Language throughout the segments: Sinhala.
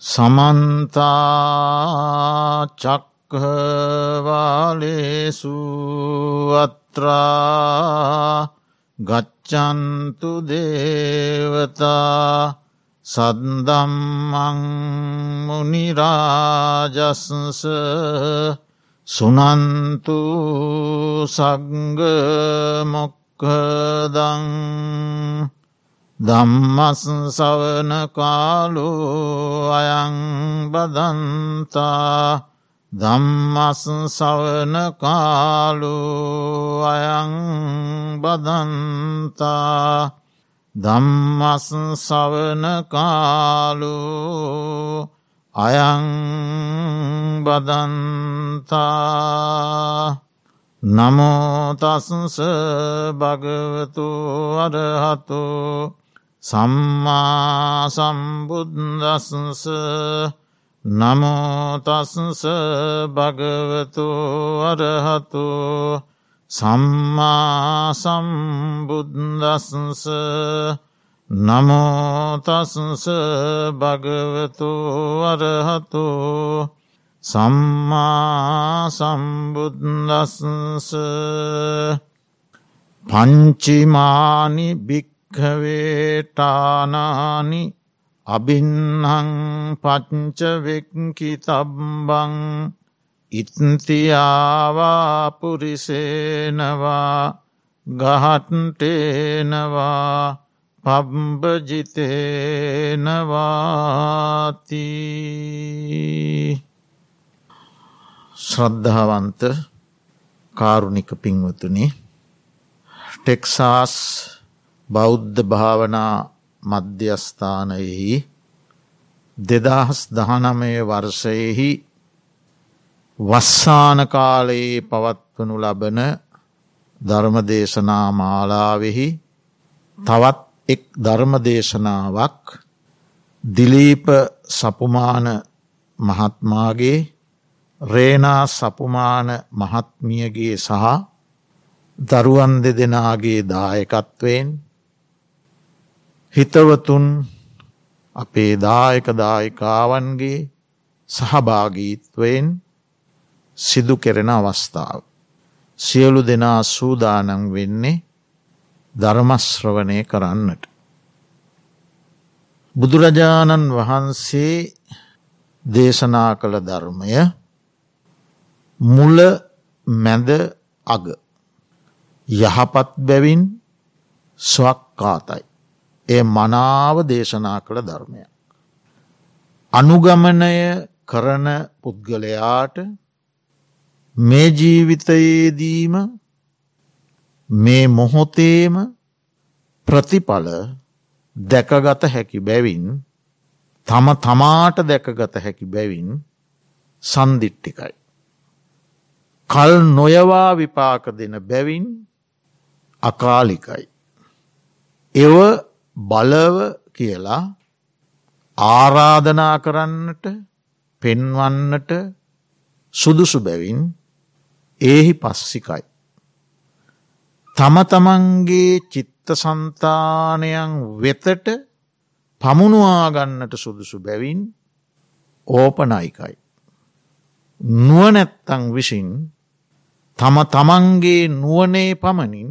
සමන්තාචක්හවාලේසු අත්‍රා ගච්චන්තු දේවතා සද්දම්මං මුනිරාජස්ස සුනන්තු සග්ගමොක්කදං දම්මස් සවන කාලු අයං බදන්තා දම්මස් සවන කාලු අයං බදන්තා දම්මස් සවන කාලු අයං බදන්තා නමෝතස්ස භගවතු අරහතු සම්මා සම්බුද්දස්ස නමෝතස්ස භගවතු අරහතු සම්මා සම්බුද්දස්ස නමෝතස්ස භගවතු අරහතු සම්මා සම්බුද්දස්ස පංචිමානි භික්හවේටානානි අභින්නං පච්චවෙක්කි තබ්බං ඉත්තියාවා පුරිසේනවා ගහට්ටේනවා පබ්බජිතේනවාති ශ්‍රද්ධාවන්ත කාරුණික පින්වතුනි ටෙක්සාස් බෞද්ධ භාවනා මධ්‍යස්ථානයෙහි දෙදහස් දහනමය වර්ෂයෙහි වස්සාන කාලයේ පවත්වනු ලබන ධර්මදේශනා මාලාවෙහි තවත් එක් ධර්මදේශනාවක් දිලීප සපුමාන මහත්මාගේ රේනා සපුමාන මහත්මියගේ සහ දරුවන් දෙදෙනගේ දායකත්වයෙන් හිතවතුන් අපේ දායක දායිකාවන්ගේ සහභාගීත්වයෙන් සිදු කෙරෙන අවස්ථාව. සියලු දෙනා සූදානන් වෙන්නේ ධර්මශ්‍රවනය කරන්නට. බුදුරජාණන් වහන්සේ දේශනා කළ ධර්මය මුල මැද අග යහපත් බැවින් ස්වක්කාතයි. ඒ මනාව දේශනා කළ ධර්මයක්. අනුගමනය කරන පුද්ගලයාට මේ ජීවිතයේදීම මේ මොහොතේම ප්‍රතිඵල දැකගත හැකි බැවින් තම තමාට දැකගත හැකි බැවින් සන්දිිට්ටිකයි. කල් නොයවා විපාක දෙන බැවින් අකාලිකයි. එව බලව කියලා ආරාධනා කරන්නට පෙන්වන්නට සුදුසු බැවින් ඒහි පස්සිකයි. තම තමන්ගේ චිත්ත සන්තානයන් වෙතට පමුණවාගන්නට සුදුසු බැවින් ඕපනයිකයි. නුවනැත්තං විසින් තම තමන්ගේ නුවනේ පමණින්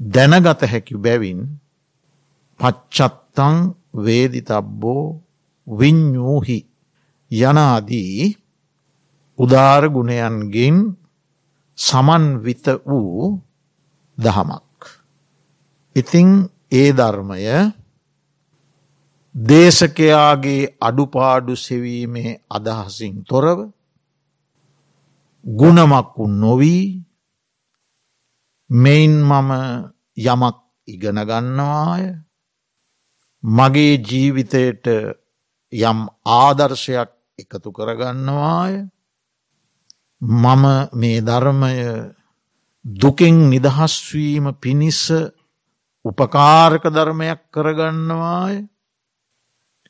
දැනගත හැකි බැවින් පච්චත්තං වේදිතබ්බෝ විඤ්ඥූහි යනාදී උදාර ගුණයන්ගෙන් සමන්විත වූ දහමක්. ඉතිං ඒ ධර්මය දේශකයාගේ අඩුපාඩු සෙවීමේ අදහසින් තොරව ගුණමක්කු නොවී මෙයින් මම යමක් ඉගෙන ගන්නවාය මගේ ජීවිතයට යම් ආදර්ශයක් එකතු කරගන්නවාය මම මේ ධර්මය දුකෙන් නිදහස්වීම පිණිස්ස උපකාරක ධර්මයක් කරගන්නවාය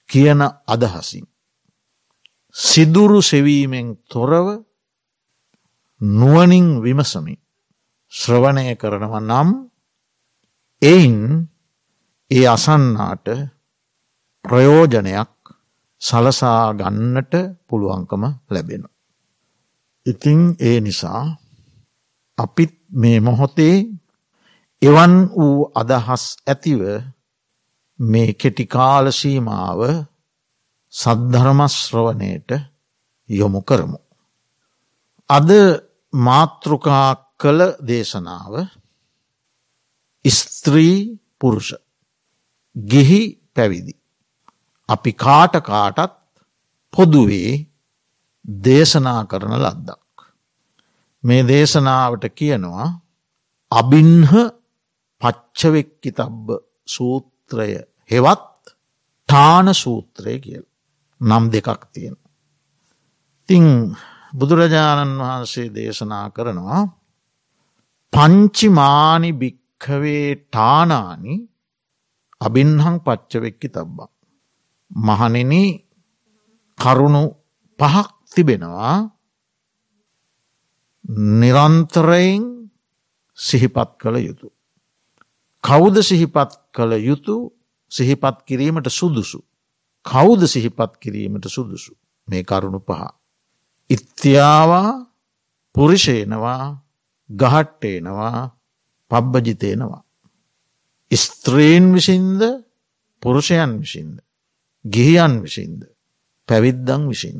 කියන අදහසින්. සිදුරු සෙවීමෙන් තොරව නුවනින් විමසමි ශ්‍රවණය කරනව නම් එයින් ඒ අසන්නාට ප්‍රයෝජනයක් සලසා ගන්නට පුළුවන්කම ලැබෙන. ඉතිං ඒ නිසා අපිත් මේ මොහොතේ එවන් වූ අදහස් ඇතිව මේ කෙටිකාලසීමාව සද්ධර්මශ්‍රවනයට යොමු කරමු. අද මාතෘකා කළ දේශනාව ස්ත්‍රී පුරුෂ ගිහි පැවිදි. අපි කාට කාටත් පොදුවේ දේශනා කරන ලද්දක්. මේ දේශනාවට කියනවා අබින්හ පච්චවෙක්කි තබ්බ සූත්‍රය හෙවත් ටාන සූත්‍රය කියල් නම් දෙකක් තියෙන. තිං බුදුරජාණන් වහන්සේ දේශනා කරනවා පංචිමානි භික්කවේ ටානානි අබින්හං පච්චවෙක්කි තබ්බා. මහනෙන කරුණු පහක් තිබෙනවා නිරන්තරයෙන් සිහිපත් කළ යුතු. කෞුද සිහිපත් කළ යුතු සිහිපත් කිරීමට සුදුසු. කෞුද සිහිපත් කිරීමට සුදුසු මේ කරුණු පහ. ඉත්‍යාවා පුරිෂයනවා ගහට්ටේනවා පබ්බජිතයනවා. ස්ත්‍රීන් විසින්ද පුරුෂයන් විසින්ද. ගිහියන් විසින්ද. පැවිද්දං විසින්.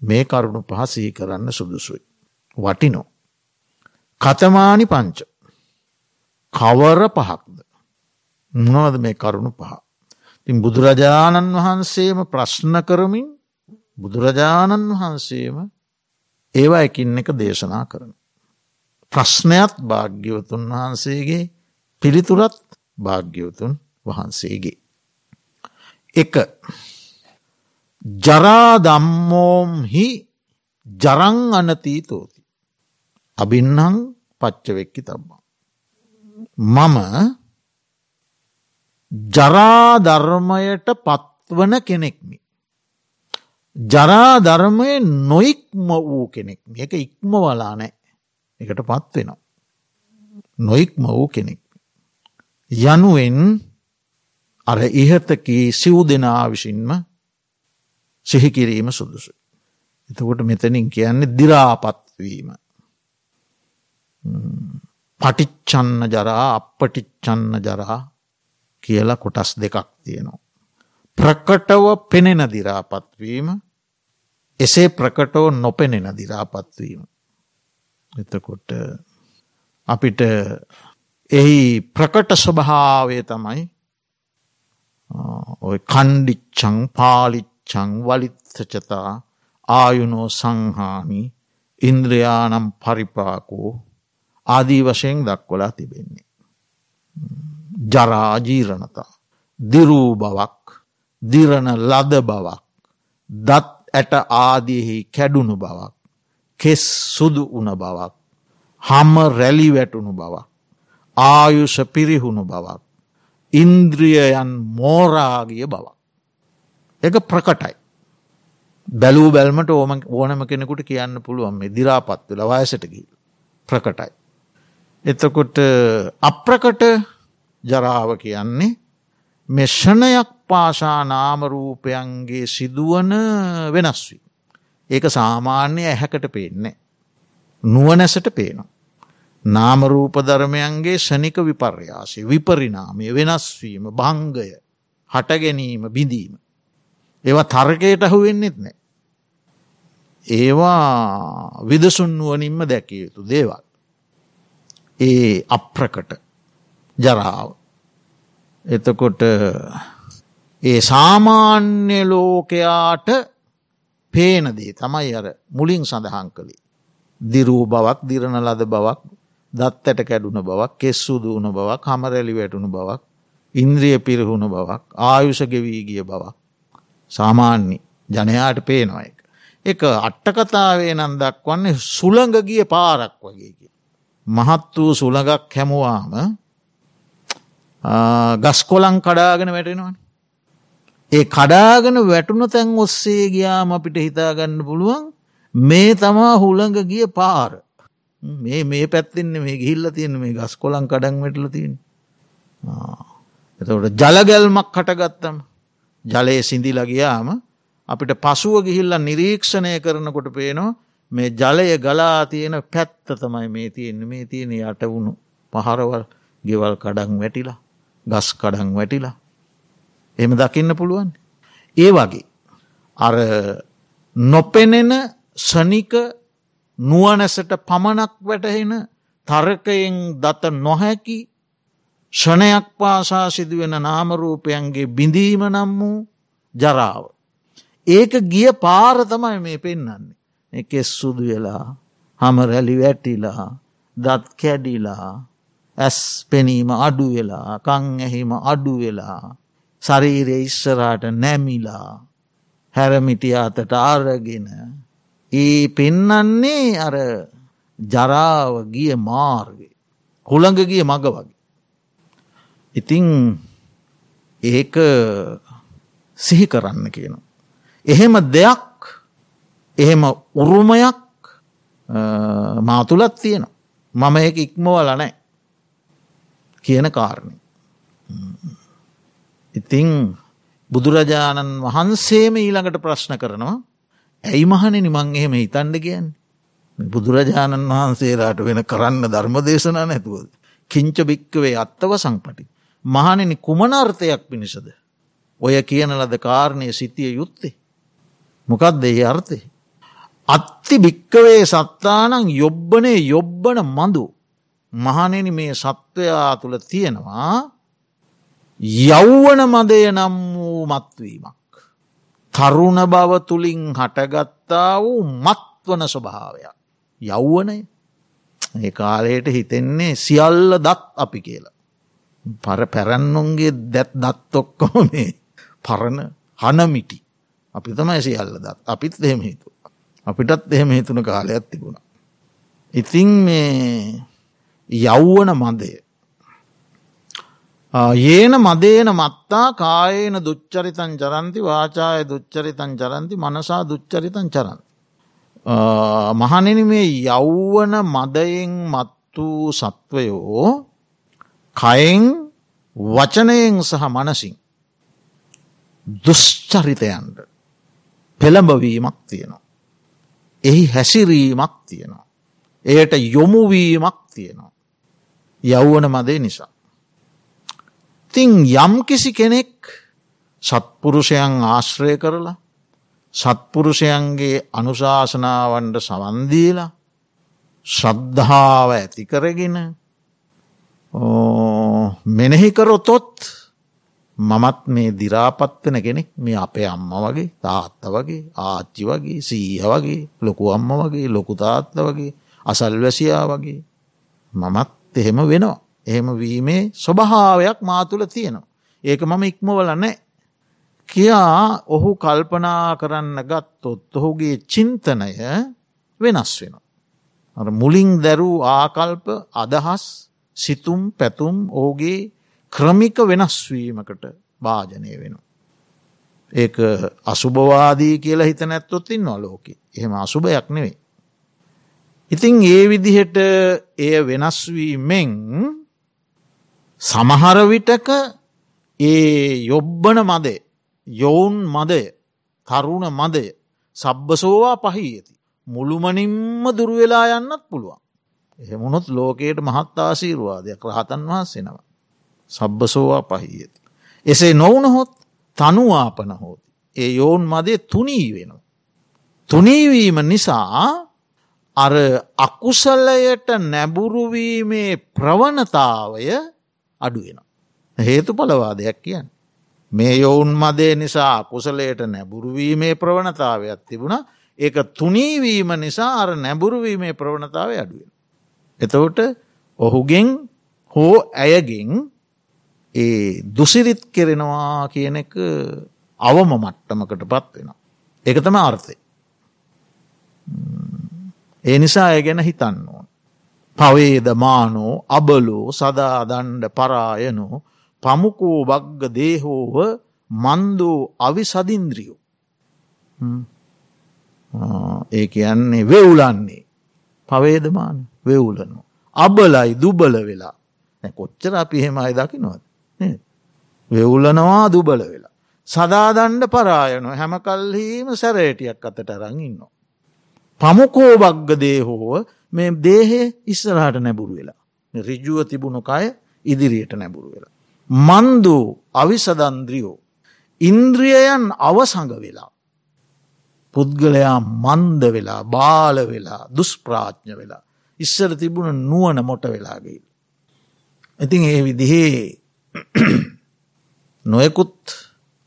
මේ කරුණු පහසී කරන්න සුදුසුයි. වටිනෝ. කතමානි පංච. කවර පහක්ද. මොනවද මේ කරුණු පහ. තින් බුදුරජාණන් වහන්සේම ප්‍රශ්න කරමින් බුදුරජාණන් වහන්සේම ඒවා එකින් එක දේශනා කරන. ප්‍රශ්නයත් භාග්‍යවතුන් වහන්සේගේ පිළිතුරත් භාග්‍යවතුන් වහන්සේගේ. එක ජරාදම්මෝම්හි ජරං අනතීතෝති. අබින්නං පච්චවෙක්කි තබ්බා. මම ජරාධර්මයට පත්වන කෙනෙක්මි. ජරාධර්මය නොයික්ම වූ කෙනෙක් එක ඉක්ම වලා නෑ එකට පත්වෙනවා. නොයික්ම වූ කෙනෙක්. යනුවෙන් අර ඉහතකී සිව් දෙනා විසින්ම සිහිකිරීම සුදුසු. එතකොට මෙතනින් කියන්නේ දිරාපත්වීම. පටිච්චන්න ජරා අපපටිච්චන්න ජරා කියලා කොටස් දෙකක් තියෙනවා. ප්‍රකටව පෙනෙන දිරාපත්වීම එසේ ප්‍රකටව නොපෙනෙන දිරාපත්වීම. එතකොට අපිට එහි ප්‍රකට ස්වභාවය තමයි ඔය කණ්ඩිච්චං පාලිච්චං වලිත්තචතා ආයුනෝ සංහානි ඉන්ද්‍රයානම් පරිපාකෝ ආදී වශයෙන් දක්වලා තිබෙන්නේ. ජරාජීරණතා දිරූ බවක් දිරණ ලද බවක් දත් ඇට ආදියෙහි කැඩුණු බවක් කෙස් සුදු උන බවක් හම රැලි වැටුණු බවක් ආයුෂ පිරිහුණු බවක් ඉන්ද්‍රියයන් මෝරාගිය බවක් එක ප්‍රකටයි බැලූ බැල්මට ඕම ඕනම කෙනෙකුට කියන්න පුළුවන් මේ දිරාපත් වෙල වයසටකි ප්‍රකටයි එතකොට අප්‍රකට ජරාව කියන්නේ මෙෂණයක් පාශා නාමරූපයන්ගේ සිදුවන වෙනස් වී. ඒක සාමාන්‍ය ඇහැකට පේන්නේ. නුවනැසට පේනවා. නාමරූප ධර්මයන්ගේ ෂනික විපර්යාසය විපරිනාමය වෙනස්වීම භංගය හටගැනීම බිඳීම. ඒවා තර්කයට අහුවෙන්නෙත් නෑ. ඒවා විදසුන් නුවනින්ම දැකිය යුතු දේවල්. ඒ අප්‍රකට ජරාව. එතකොට ඒ සාමාන්‍ය ලෝකයාට පේනදේ තමයි අර මුලින් සඳහන් කළේ. දිරූ බවක් දිරණ ලද බවක් දත්තට කැඩුන බවක් කෙස්සුදුවන බවක් හමරැලි වැටුණු බවක් ඉන්ද්‍රිය පිරහුණු බවක් ආයුෂ ගෙවී ගිය බවක් සාමාන්‍ය ජනයාට පේනවා එක. එක අට්ටකතාවේ නම් දක්වන්නේ සුළඟ ගිය පාරක් වගේ. මහත් වූ සුළඟක් හැමුවාම ගස් කොලං කඩාගෙන වැටෙනවන. ඒ කඩාගෙන වැටුණු තැන් ඔස්සේ ගියාම අපිට හිතාගන්න පුළුවන් මේ තමා හුළඟ ගිය පාර මේ මේ පැත්තින්න මේ ගිහිල්ල තියෙන මේ ගස් කොලන් කඩන් වැටල තියෙන එතට ජලගැල්මක් කටගත්තම ජලය සිින්දිල ගියාම අපිට පසුව ගිහිල්ල නිරීක්ෂණය කරනකොට පේනවා මේ ජලය ගලා තියෙන පැත්ත තමයි මේ තියෙන මේ තියෙන යට වුණු පහරවල් ගෙවල් කඩන් වැටිලා ගස් කඩන් වැටිලා. එම දකින්න පුළුවන්? ඒ වගේ අර නොපෙනෙන සනික නුවනැසට පමණක් වැටහෙන තරකයෙන් දත නොහැකි ෂණයක් පාසා සිදුවෙන නාමරූපයන්ගේ බිඳීම නම් වූ ජරාව. ඒක ගිය පාර තමයි මේ පෙන්නන්නේ. එකෙස් සුදු වෙලා හමරැලි වැටිලා දත් කැඩිලා ඇස් පෙනීම අඩු වෙලා කං ඇහිම අඩු වෙලා ශරීරය ඉස්සරාට නැමිලා හැරමිටිය අතට ආරගෙන ඒ පෙන්නන්නේ අර ජරාව ගිය මාර්ගය හුළඟ ගිය මග වගේ. ඉතිං ඒක සිහි කරන්න කියන. එහෙම දෙයක් එහෙම උරුමයක් මාතුලත් තියෙන. මම එක ඉක්මවල නෑ කියන කාරණය. ඉතිං බුදුරජාණන් වහන්සේම ඊළඟට ප්‍රශ්න කරනවා ඇයි මහන නිමං එහෙම හිතන්ඩ කියන්න. බුදුරජාණන් වහන්සේලාට වෙන කරන්න ධර්ම දේශනා නැතුවද. කිංච භික්කවේ අත්තව සංපටි. මහනෙනි කුමනර්ථයක් පිණිසද. ඔය කියන ලද කාරණය සිතිය යුත්තේ. මොකක්ද ඒ අර්ථය. අත්ති භික්කවේ සත්තානං යොබ්බනේ යොබ්බන මඳු මහනෙනි මේ සත්වයා තුළ තියෙනවා යෞවන මදය නම් වූ මත්වීමක්. තරුණ බව තුළින් හටගත්තා වූ මත්වන ස්වභාවයක්. යෞවනය ඒ කාලයට හිතෙන්නේ සියල්ල දත් අපි කියලා. පර පැරැන්නුන්ගේ දැත් දත් ඔක්කොම මේ පරණ හනමිටි අපි තමයි සියල්ල දත් අපිත් එහෙම හිතු. අපිටත් එහෙම හිතුන කාලයක් තිබුණ. ඉතින් මේ යෞවන මදය ඒන මදේන මත්තා කායේන දුච්චරිතන් චරන්ති වාචාය දුච්චරිතන් චරන්ති මනසා දුච්චරිතන් චරන්. මහනෙන මේ යෞවන මදයෙන් මත් වූ සත්වයෝ කයෙන් වචනයෙන් සහ මනසින් දුෂ්චරිතයන්ට පෙළඹවීමක් තියෙනවා. එහි හැසිරීමක් තියෙනවා. එයට යොමුවීමක් තියෙනවා. යෞවන මදේ නිසා. ඉතිං යම් කිසි කෙනෙක් සත්පුරුෂයන් ආශ්‍රය කරලා සත්පුරුෂයන්ගේ අනුශාසනාවන්ට සවන්දීලා ශ්‍රද්ධාව ඇති කරගෙන මෙනෙහිකරොතොත් මමත් මේ දිරාපත්වන කෙනෙක් මේ අපේ අම්ම වගේ තාත්ත වගේ ආච්චි වගේ සීහ වගේ ලොකු අම්ම වගේ ලොකු තාත්ත වගේ අසල්වැසියා වගේ මමත් එහෙම වෙනවා. එහෙම වීමේ ස්වභාවයක් මාතුළ තියෙනවා. ඒක මම ඉක්මවල නෑ. කියා ඔහු කල්පනා කරන්න ගත්තොත් ඔහුගේ චින්තනය වෙනස් වෙන. මුලින් දැරූ ආකල්ප අදහස් සිතුම් පැතුම් ඕගේ ක්‍රමික වෙනස්වීමකට භාජනය වෙන. ඒක අසුභවාදී කියලා හිත නැත්තොත් ඉන්නවා ලෝකෙ එහෙම අසුභයක් නෙවෙයි. ඉතිං ඒ විදිහට එය වෙනස්වීමෙන් සමහර විටක ඒ යොබ්බන මදේ යොවුන් මදය තරුණ මදය සබ්බසෝවා පහි ඇති. මුළුමනින්ම දුරුවෙලා යන්නත් පුළුවන්. එහෙමුණොත් ලෝකයට මහත් ආසීරවාදයක් රහතන් වහන්සෙනවා. සබ්බසෝවා පහි ඇති. එසේ නොවනහොත් තනුවාපන හෝති. ඒ යෝන් මදේ තුනී වෙනවා. තුනීවීම නිසා අර අකුසලයට නැබුරුවීමේ ප්‍රවණතාවය අඩුවෙන. හේතු පලවාදයක් කියන්න. මේ යොවුන් මදේ නිසා කුසලයට නැබුරුවීමේ ප්‍රවණතාවයක් තිබුණ ඒක තුනීවීම නිසා අර නැබුරුවීමේ ප්‍රවණතාව අඩුවෙන. එතවට ඔහුගෙන් හෝ ඇයගෙන් ඒ දුසිරිත් කෙරෙනවා කියන එක අවම මට්ටමකට පත් වෙන. එක තම අර්ථය. ඒ නිසා ඇ ගැන හිතන්න ඕන. පවේදමානෝ අබලෝ සදාදණ්ඩ පරායනෝ පමුකෝ බග්ග දේහෝව මන්දෝ අවි සදින්ද්‍රියෝ. ඒ කියන්නේ වෙවුලන්නේ පවේදමාන වෙවුලනු. අබලයි දුබල වෙලා කොච්චර අපි හෙමයි දකිනොත් වෙවුලනවා දුබල වෙලා. සදාදණ්ඩ පරායන හැම කල්හීම සැරේටියක් අතට අරං ඉන්න. පමුකෝ බග්ග දේහෝව මේ දේහේ ඉස්සරහට නැබුරු වෙලා. රිජුව තිබුණු කය ඉදිරියට නැබුරු වෙලා. මන්දු අවිසදන්ද්‍රියෝ. ඉන්ද්‍රියයන් අවසඟ වෙලා. පුද්ගලයා මන්ද වෙලා බාල වෙලා දුස්ප්‍රාඥ වෙලා. ඉස්සර තිබුණ නුවන මොට වෙලාගේ. ඉතින් ඒ විදිහේ නොයකුත්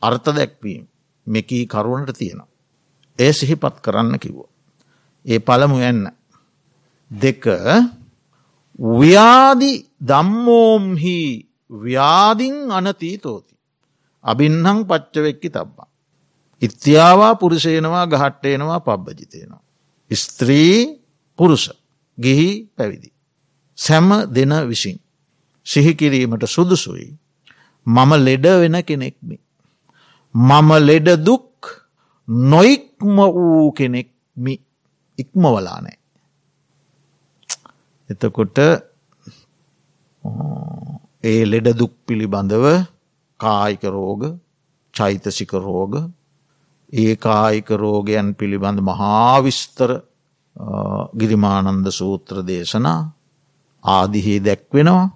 අර්ථ දැක්වීම් මෙකී කරුණට තියෙනවා. ඒ සිහිපත් කරන්න කිව්ව. ඒ පළමු එන්න. දෙක ව්‍යාදි දම්මෝම්හි ව්‍යාදිං අනතීතෝති. අබින්හං පච්චවෙක්කි තබ්බා. ඉත්‍යාවා පුරුෂයනවා ගහට්ටේනවා පබ්බජිතයනවා. ස්ත්‍රී පුරුෂ ගිහි පැවිදි. සැම දෙන විසින්. සිහිකිරීමට සුදුසුයි. මම ලෙඩ වෙන කෙනෙක්මි. මම ලෙඩ දුක් නොයික්ම වූ කෙනෙක්මි ඉක්මවලා නෑ. එතකොට ඒ ලෙඩ දුක් පිළිබඳව කායික රෝග චෛතසික රෝග ඒ කායික රෝගයන් පිළිබඳ මහාවිස්තර ගිරිමානන්ද සූත්‍ර දේශනා ආදිහි දැක්වෙනවා.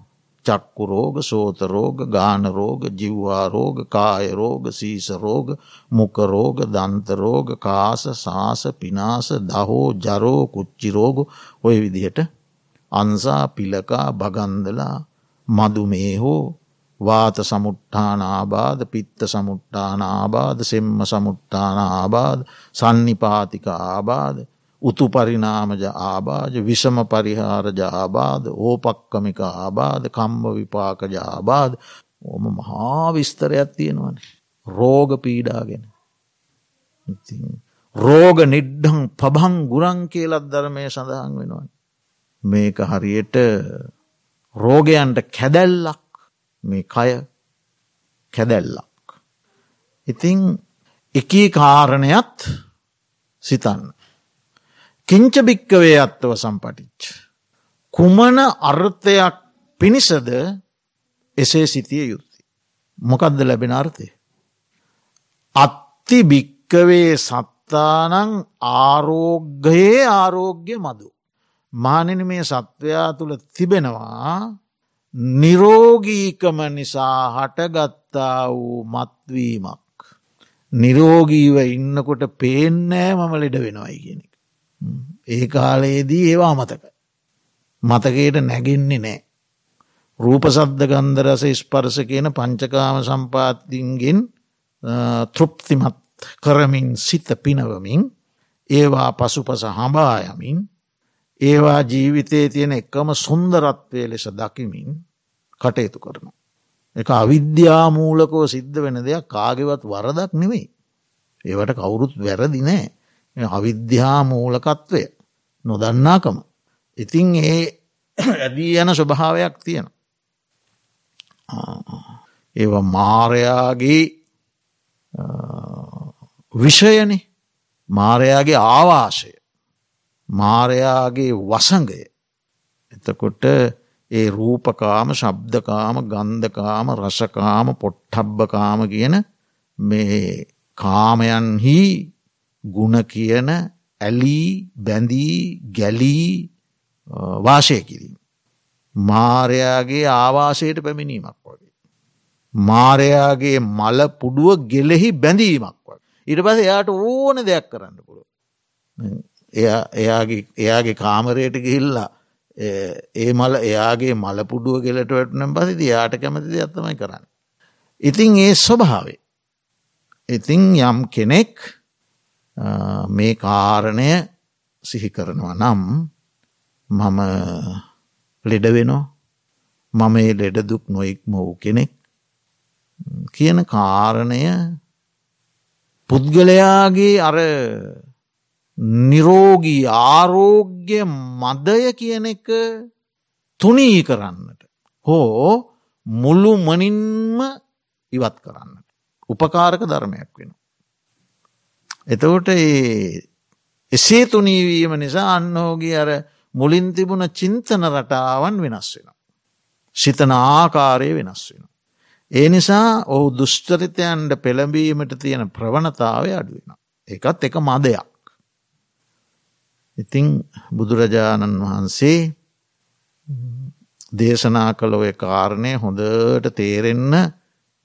චක්කු රෝග සෝත රෝග ගාන රෝග ජිව්වා රෝග කාය රෝග සීස රෝග මුකරෝග දන්තරෝග කාස සාස පිනාස දහෝ ජරෝ කුච්චි රෝග ඔය විදිහට අන්සා පිලකා බගන්දලා මදුමේ හෝ වාත සමුට්ඨාන ආබාධ පිත්ත සමුට්ඨාන ආබාධ සෙම්ම සමුට්ඨාන ආබාධ සන්නිපාතික ආබාධ උතු පරිනාමජ ආබාජ විෂම පරිහාරජ ආබාධ ඕපක්කමික ආබාධ කම්ම විපාකජ ආබාධ. ඕම මහා විස්තරයක් තියෙනවන. රෝග පීඩාගෙන. රෝග නිඩ්ඩං පබං ගුරන් කියලත් ධර්මය සඳහන් වෙනවා මේක හරියට රෝගයන්ට කැදැල්ලක් මේ කය කැදැල්ලක්. ඉතිං එකී කාරණයත් සිතන්න. කිංච භික්කවේ අත්තව සම්පටිච්ච. කුමන අර්ථයක් පිණිසද එසේ සිතිය යුත්ති. මොකක්ද ලැබෙන අර්ථය. අත්ති භික්කවේ සත්තානං ආරෝග්‍යයේ ආරෝග්‍ය මදු. මානන මේ සත්වයා තුළ තිබෙනවා නිරෝගීකම නිසා හටගත්තා වූ මත්වීමක්. නිරෝගීව ඉන්නකොට පේන්නෑ මම ලෙඩ වෙනවයි කියෙනෙ. ඒ කාලයේදී ඒවා මතක. මතකයට නැගෙන්නේ නෑ. රූපසද්ධ ගන්දරස ස්පර්ස කියන පංචකාම සම්පාතින්ගෙන් තෘප්තිමත් කරමින් සිත පිනවමින් ඒවා පසුපස හඹායමින් ඒවා ජීවිතයේ තියෙන එකම සුන්දරත්වය ලෙස දකිමින් කටයුතු කරනු. එක අවිද්‍යාමූලකෝ සිද්ධ වෙන දෙයක් කාගෙවත් වරදක් නෙවෙයි. ඒවට කවුරුත් වැරදි නෑ අවිද්‍යාමූලකත්වය නොදන්නාකම. ඉතිං ඒ ඇදී යන ස්වභාවයක් තියෙන. ඒ මාරයාගේ විෂයන මාරයාගේ ආවාශය මාරයාගේ වසඟය එතකොට ඒ රූපකාම ශබ්දකාම ගන්ධකාම රසකාම පොට්ටබ්බකාම කියන මේ කාමයන්හි ගුණ කියන ඇලී බැඳී ගැලී වාශය කිරීම. මාරයාගේ ආවාසයට පැමිණීමක් වගේ. මාරයාගේ මල පුඩුව ගෙලෙහි බැඳීමක් වගේ. ඉට පස එයාට ඕන දෙයක් කරන්න පුළුව. එයාගේ කාමරයට ගිහිල්ලා ඒ මල එයාගේ මලපුඩුව ගෙලට වැටනම් පසිති යාට කැමති ඇත්තමයි කරන්න. ඉතිං ඒ ස්වභාවේ. ඉතිං යම් කෙනෙක් මේ කාරණය සිහි කරනවා නම් මම ලෙඩවෙනෝ මම ඒ ලෙඩදුක් නොයික්ම වූ කෙනෙක් කියන කාරණය පුද්ගලයාගේ අර නිරෝගී ආරෝග්‍ය මදය කියන එක තුනී කරන්නට. හෝ මුල්ලු මනින්ම ඉවත් කරන්නට. උපකාරක ධර්මයක් වෙන. එතකොට එසේ තුනීවීම නිසා අන්නෝගේ අර මුලින් තිබුණ චින්තන රටාවන් වෙනස් වෙන. සිතන ආකාරය වෙනස් වෙන. ඒ නිසා ඔහු දුෂ්චරිතයන්ට පෙළඹීමට තියෙන ප්‍රවණතාවය අඩුවෙන. එකත් එක මදයක්. ඉතිං බුදුරජාණන් වහන්සේ දේශනා කළ ඔය කාරණය හොඳට තේරෙන්න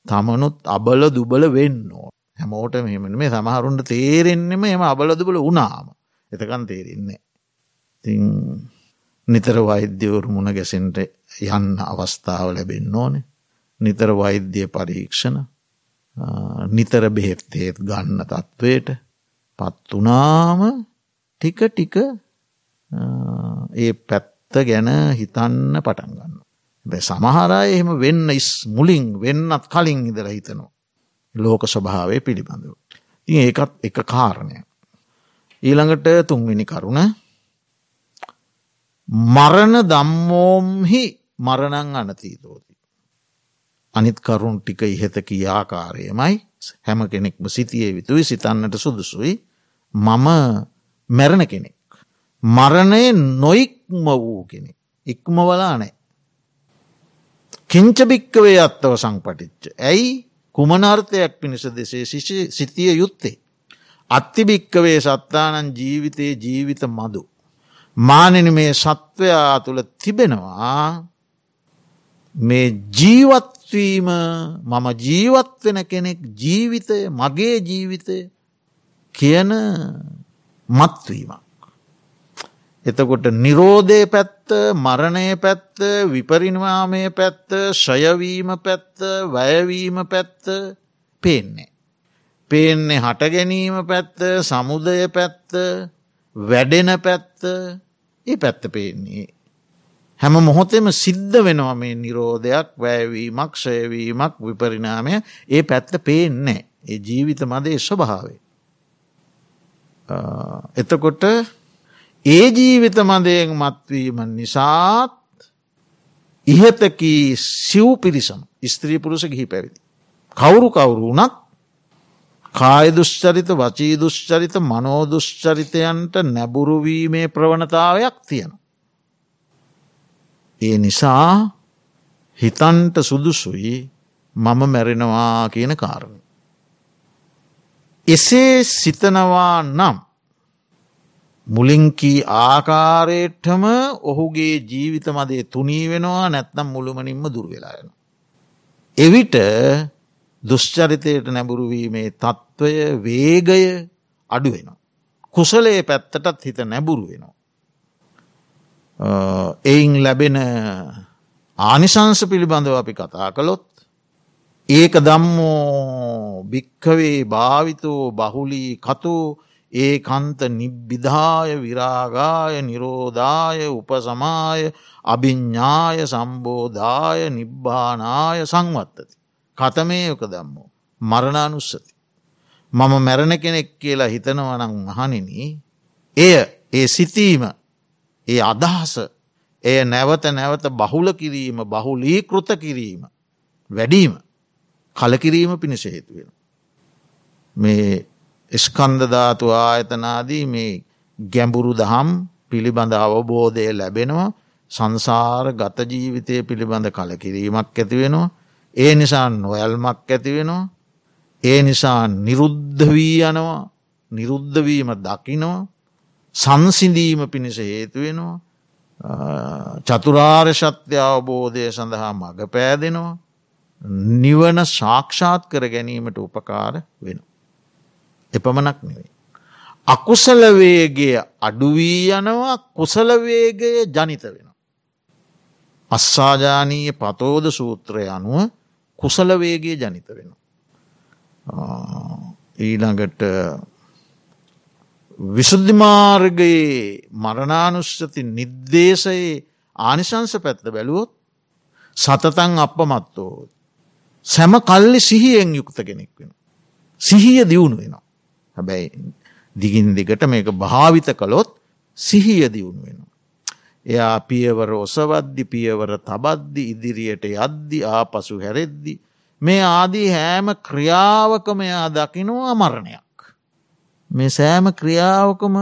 තමනුත් අබල දුබල වෙන්න ඕ. හැමෝට මෙමන මේ සමහරුන්ට තේරෙන්නෙම එම අබල දුබල වනාම එතකන් තේරෙන්නේ. තිං නිතර වෛද්‍යවරු මුණ ගැසෙන්ට යන්න අවස්ථාව ලැබෙන්න ඕනේ. නිතර වෛද්‍ය පරීක්ෂණ නිතර බෙහෙත්තේත් ගන්න තත්ත්වයට පත්වනාම ටික ටික ඒ පැත්ත ගැන හිතන්න පටන් ගන්න. බැ සමහරය එහෙම වෙන්න ඉස් මුලින් වෙන්නත් කලින් ඉදර හිතනවා. ලෝක ස්වභාවය පිළිබඳව. ඉ ඒකත් එක කාරණය. ඊළඟට තුන්වෙනි කරුණ මරණ දම්මෝම්හි මරණං අනතීතෝති. අනිත් කරුණු ටික ඉහත කියාකාරයමයි හැම කෙනෙක්ම සිතියේ විතුයි සිතන්නට සුදුසුයි මම මැරණ කෙනෙක්. මරණය නොයික්ම වූ කෙනෙක්. ඉක්ම වලා නෑ. කිංචභික්කවේ අත්තව සංපටිච්ච. ඇයි කුමනර්ථයක් පිණිස දෙසේ සිතිය යුත්තේ. අත්තිභික්කවේ සත්තානන් ජීවිතයේ ජීවිත මදු. මානන මේ සත්වයා තුළ තිබෙනවා මේ ජීවත්වීම මම ජීවත්වෙන කෙනෙක් ජීවිතය මගේ ජීවිතය කියන මත්වීමක්. එතකොට නිරෝධය පැත්ත මරණය පැත්ත විපරිනිවාමය පැත්ත ශයවීම පැත්ත වැයවීම පැත්ත පේන්නේ. පේන්නේ හට ගැනීම පැත්ත සමුදය පැත්ත වැඩෙන පැත්ත ඒ පැත්ත පේන්නේ. හැම මොහොතෙම සිද්ධ වෙනවා මේ නිරෝධයක් වැෑවීමක් ශයවීමක් විපරිනාමය ඒ පැත්ත පේන්නේ ඒ ජීවිත මදේ ස්වභාවේ. එතකොට ඒ ජීවිත මදයෙන් මත්වීම නිසාත් ඉහතකී සිව් පිරිසම ස්ත්‍රී පුරුස ගිහි පැවිදි. කවුරු කවුරු වනත් කාය දුෂ්චරිත වචී දුෂ්චරිත මනෝදුෂ්චරිතයන්ට නැබුරුවීමේ ප්‍රවණතාවයක් තියෙන. ඒ නිසා හිතන්ට සුදුසුයි මම මැරෙනවා කියන කාරණ. එසේ සිතනවා නම් මුලින්කී ආකාරයටම ඔහුගේ ජීවිත මදේ තුනී වෙනවා නැත්නම් මුළුමනින්ම දුර්වෙලායන. එවිට දුෂ්චරිතයට නැබුරුවීමේ තත්ත්වය වේගය අඩුවෙන. කුසලේ පැත්තටත් හිත නැබුරු වෙනවා. එයින් ලැබෙන ආනිසංස පිළිබඳව අපි කතා කළොත් ඒක දම්මෝ භික්කවේ භාවිතෝ බහුලී කතු ඒ කන්ත නිබ්බිධාය විරාගාය නිරෝධාය උපසමාය අභිඤ්ඥාය සම්බෝධාය නිබ්බානාය සංවත්තති. කතමයක දම්මෝ මරණානුස්සති. මම මැරණ කෙනෙක් කියලා හිතනවනං අහනින එය ඒ සිතීම ඒ අදහස එය නැවත නැවත බහුල කිරීම බහුලී කෘත කිරීම වැඩීම කලකිරීම පිණිස හේතුවෙන. මේ ස්කන්දධාතු ආයතනාදී මේ ගැඹුරු දහම් පිළිබඳ අවබෝධය ලැබෙනවා. සංසාර ගත ජීවිතය පිළිබඳ කලකිරීමක් ඇතිවෙනවා ඒ නිසා නොයල්මක් ඇතිවෙනවා ඒ නිසා නිරුද්ධ වී යනවා. නිරුද්ධවීම දකිනවා. සංසිඳීම පිණිස හේතුවෙනවා චතුරාර්ය ශත්‍ය අවබෝධය සඳහා මඟ පෑදෙනවා. නිවන සාක්ෂාත් කර ගැනීමට උපකාර වෙන. එපමණක් නෙවෙයි. අකුසලවේගේ අඩුවී යනවා කුසලවේගය ජනිත වෙන. අස්සාජානීය පතෝද සූත්‍රය අනුව කුසලවේගේ ජනිත වෙන. ඊළඟට විශුද්ධිමාර්ගයේ මරණානුෂ්‍යති නිර්දේශයේ ආනිශංස පැත්ත බැලුවොත් සතතන් අපමත්තෝ සැම කල්ලි සිහියෙන් යුක්ත කෙනෙක් වෙන. සිහිය දියුණු වෙනවා. හැබැයි දිගින් දිගට මේක භාවිත කළොත් සිහිය දියුණු වෙනවා. එයා පියවර ඔසවද්දි පියවර තබද්දි ඉදිරියට යද්දි ආපසු හැරෙද්දි. මේ ආදී හෑම ක්‍රියාවකම එයා දකිනවා අමරණයක්. මේ සෑම ක්‍රියාවකම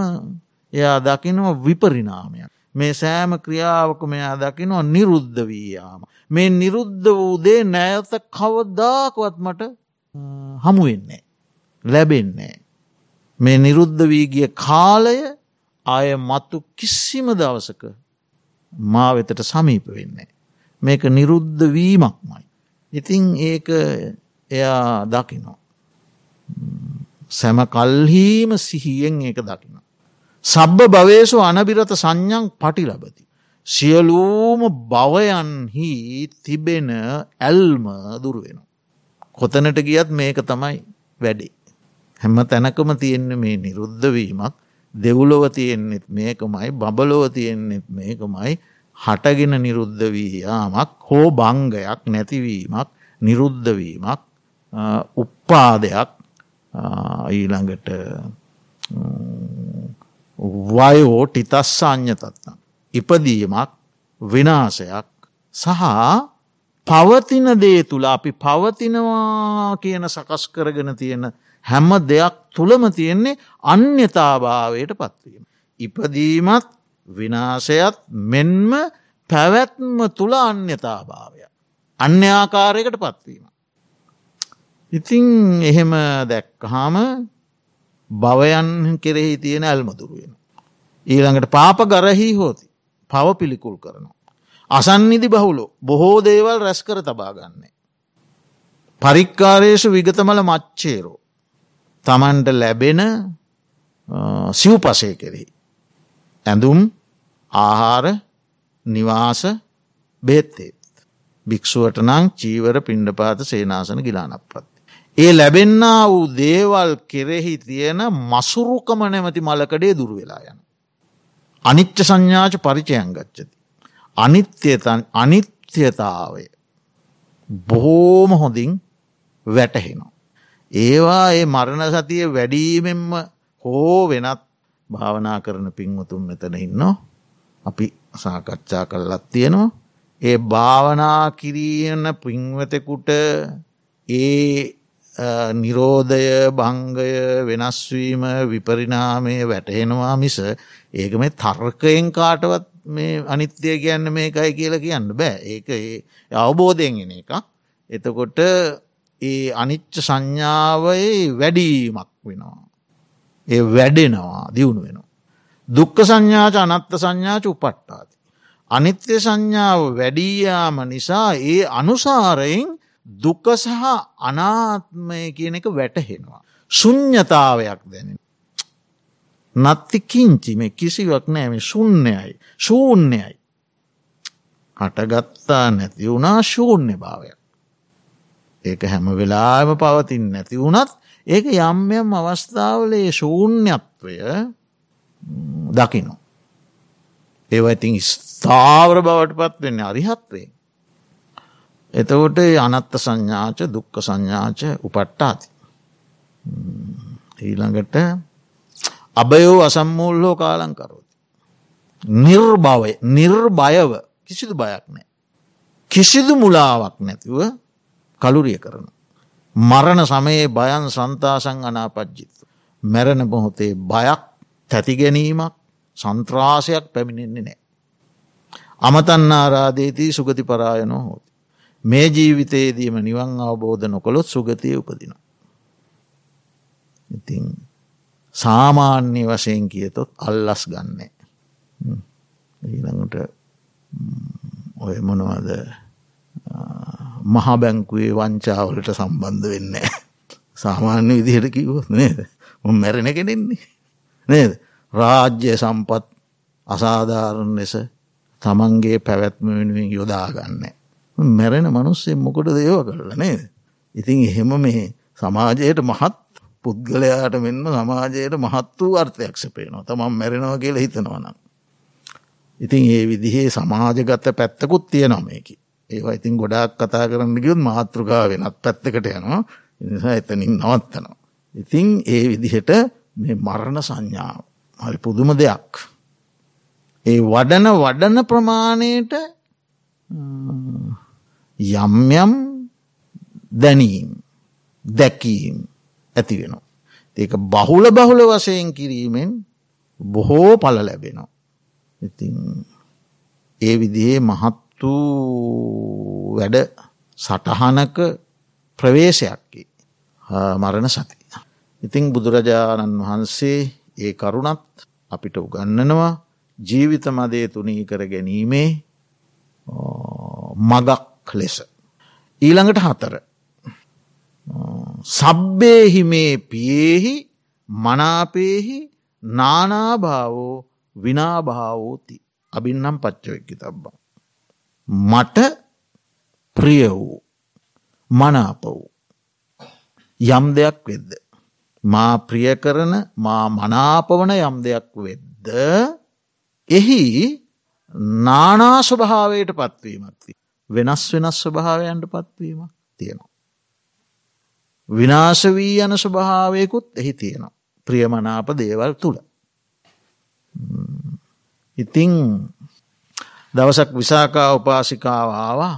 එයා දකිනවා විපරිනාමයක්. මේ සෑම ක්‍රියාවක මෙයා දකිනවා නිරුද්ධ වීයාම. මේ නිරුද්ධ වූදේ නෑත කවදාකවත් මට හමුවෙන්නේ. ලැබෙන්නේ. මේ නිරුද්ධ වීගිය කාලය අය මත්තු කිසිම දවසක මා වෙතට සමීප වෙන්නේ. මේක නිරුද්ධ වීමක්මයි. ඉතිං ඒක එයා දකිනවා. සැම කල්හීම සිහියෙන් ඒක දකින. සබ්බ භවේසු අනබිරත සංඥං පටි ලබති. සියලූම භවයන්හි තිබෙන ඇල්ම දුරුවෙන. කොතනට ගියත් මේක තමයි වැඩේ. හැම තැනකම තියෙන්න මේ නිරුද්ධවීමක් දෙවුලොව තියෙන්නෙත් මේකමයි බබලොව තියෙන්නෙත් මේකමයි හටගෙන නිරුද්ධ වී යාමක් හෝ බංගයක් නැතිවීමක් නිරුද්ධවීමක් උප්පාදයක් ඊළඟට වයෝ ටිතස්සාඥතත්නම්. ඉපදීමක් විනාසයක් සහ පවතින දේ තුළ අපි පවතිනවා කියන සකස් කරගෙන තියෙන හැම දෙයක් තුළම තියෙන්නේ අන්‍යතාභාවයට පත්වීම. ඉපදීමත් විනාසයත් මෙන්ම පැවැත්ම තුළ අන්‍යතාභාවය. අන්‍යාකාරයකට පත්වීම. ඉතිං එහෙම දැක්කහාම භවයන් කෙරෙහි තියෙන ඇල්මදුරුවෙන. ඊළඟට පාප ගරහි හෝති පව පිළිකුල් කරනවා. අසන්නිදි බහුලෝ බොහෝ දේවල් රැස් කර තබාගන්නේ. පරික්කාරේෂු විගතමල මච්චේරෝ. තමන්ට ලැබෙන සිව් පසය කෙරෙහි. ඇඳුම් ආහාර නිවාස බෙත්තේත්. භික්‍ෂුවට නං චීවර පිණ්ඩපාත සේනාසන ගිලානපත්. ඒ ලැබෙන්න්න වූ දේවල් කෙරෙහි තියෙන මසුරුකම නැමති මලකඩේ දුරවෙලා යන. අනිච්ච සංඥාච පරිචයන් ගච්චති. අනිත්‍යතන් අනිත්‍යතාවය බොහෝම හොඳින් වැටහෙනවා. ඒවා ඒ මරණ සතිය වැඩීමෙන්ම හෝ වෙනත් භාවනා කරන පින්වතුන් මෙතන ඉන්න අපි සාකච්ඡා කරලත් තියෙනවා. ඒ භාවනා කිරීන්න පින්වතෙකුට ඒ නිරෝධය භංගය වෙනස්වීම විපරිනාමය වැටහෙනවා මිස ඒක මේ තර්කයෙන් කාටවත් මේ අනිත්‍යය කියන්න මේකයි කියලා කියන්න බෑ ඒක අවබෝධයෙන් එන එක එතකොට ඒ අනිච්ච සංඥාවයි වැඩීමක් වෙනවා. ඒ වැඩෙනවා දියුණු වෙනවා. දුක්ක සංඥාච අනත්ත සංඥාච උපට්ටාති. අනිත්‍ය සංඥාව වැඩීයාම නිසා ඒ අනුසාරයෙන් දුක සහ අනාත්මය කියන එක වැටහෙනවා. ශුන්්ඥතාවයක් දැනෙන. නත්ති කිංචි මේ කිසිවක් නෑම ශුන්්‍යයයි ශූන්‍යයයි. හටගත්තා නැති වුණා ශූන්‍ය භාවයක්. ඒක හැම වෙලාම පවතින් නැති වුණත් ඒක යම්යම් අවස්ථාවලේ ශූන්‍යත්වය දකිනු. ඒවයිතින් ස්ථාවර බවට පත් වෙන්න අරිහත්වේ. එතකොට අනත්ත සංඥාච දුක්ක සංඥාච උපට්ටාති. ඊළඟට අභයෝ අසම්මූල්හෝ කාලංකරෝති. නිර්භවය නිර්භයව කිසිදු බයක් නෑ. කිසිදු මුලාවක් නැතිව කළුරිය කරන. මරණ සමයේ බයන් සන්තාසං අනාපජ්ජිත්තු. මැරණ බොහොතේ බයක් තැතිගැනීමක් සන්ත්‍රාසයක් පැමිණෙන්නේ නෑ. අමතන්නාරාදේතිී සුගති පරායනෝ හෝති. මේ ජීවිතයේදීම නිවන් අවබෝධ නොකොළොත් සුගතිය උපදින. ඉතින් සාමාන්‍ය වශයෙන් කියතොත් අල්ලස් ගන්නේ. ඊළඟට ඔය මොනවද මහබැංකුවේ වංචාවලට සම්බන්ධ වෙන්න. සාමාන්‍ය විදිහට කිවොත් නේද මැරෙන කෙනෙන්නේ නේද රාජ්‍ය සම්පත් අසාධාරණ ලෙස තමන්ගේ පැවැත්ම වෙනුවෙන් යොදාගන්නේ. මැරෙන මනුස්සේ මොකොට දේව කරල නේද. ඉතින් එහෙම මේ සමාජයට මහත් පුද්ගලයාට මෙන්න සමාජයට මහත් වූ අර්ථයක් සපේනවා තමන් මැරෙනවා කියල හිතනවනම්. ඉතින් ඒ විදිහේ සමාජගත පැත්තකුත් තියෙනොමයකි. ඒවා ඉතින් ගොඩාක් කතා කරන්න ගියුත් මාතෘකා වෙනත් පැත්තකට යනවා නිසා එතනින් නවත්තනවා. ඉතින් ඒ විදිහට මේ මරණ සංඥාව හරි පුදුම දෙයක්. ඒ වඩන වඩන ප්‍රමාණයට යම් යම් දැනීම් දැකීම් ඇති වෙනවා. ඒක බහුල බහුල වශයෙන් කිරීමෙන් බොහෝ පල ලැබෙනවා. ඉතින් ඒ විදිහේ මහත් වූ වැඩ සටහනක ප්‍රවේශයක්කි මරණ සති. ඉතිං බුදුරජාණන් වහන්සේ ඒ කරුණත් අපිට උගන්නනවා ජීවිත මදේ තුනී කර ගැනීමේ මගක් ලෙස. ඊළඟට හතර. සබ්බේහිමේ පියෙහි මනාපේහි නානාභාවෝ විනාභාවෝති අබින්නම් පච්චවෙක්කි තබ්බා. මට ප්‍රිය වූ මනාප වූ යම් දෙයක් වෙද්ද. මා ප්‍රිය කරන මා මනාපවන යම් දෙයක් වෙද්ද එහි නානා ස්වභාවයට පත්වීමත්ති. වෙනස් වෙනස් ස්වභාවයන්ට පත්වීමක් තියෙනවා. විනාශ වී යන ස්වභාවයකුත් එහි තියෙනවා. ප්‍රියමනාප දේවල් තුළ. ඉතිං දවසක් විසාකා උපාසිකාවාවා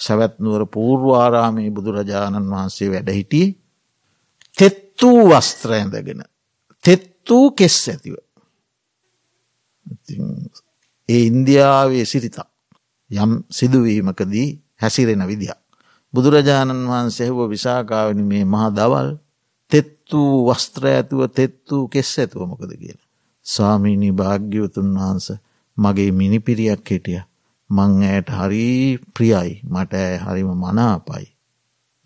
සැවැත්නුවර පූර්වාරාමයේ බුදුරජාණන් වහන්සේ වැඩහිටියේ තෙත් වූ වස්ත්‍ර ඇඳගෙන තෙත් වූ කෙස් ඇතිව. ඒ ඉන්දියාවේ සිරිතක් යම් සිදුවීමකදී හැසිරෙන විදිහ. බුදුරජාණන් වහන්සේහව විසාකාවනි මේ මහා දවල් තෙත් වූ වස්ත්‍ර ඇතුව තෙත් වූ කෙස් ඇතුවමකද කියලා. ස්වාමීණී භාග්‍යවතුන් වහන්ස මගේ මිනිපිරියක් හිටිය. මං ඇයට හරි ප්‍රියයි මට ඇය හරිම මනාපයි.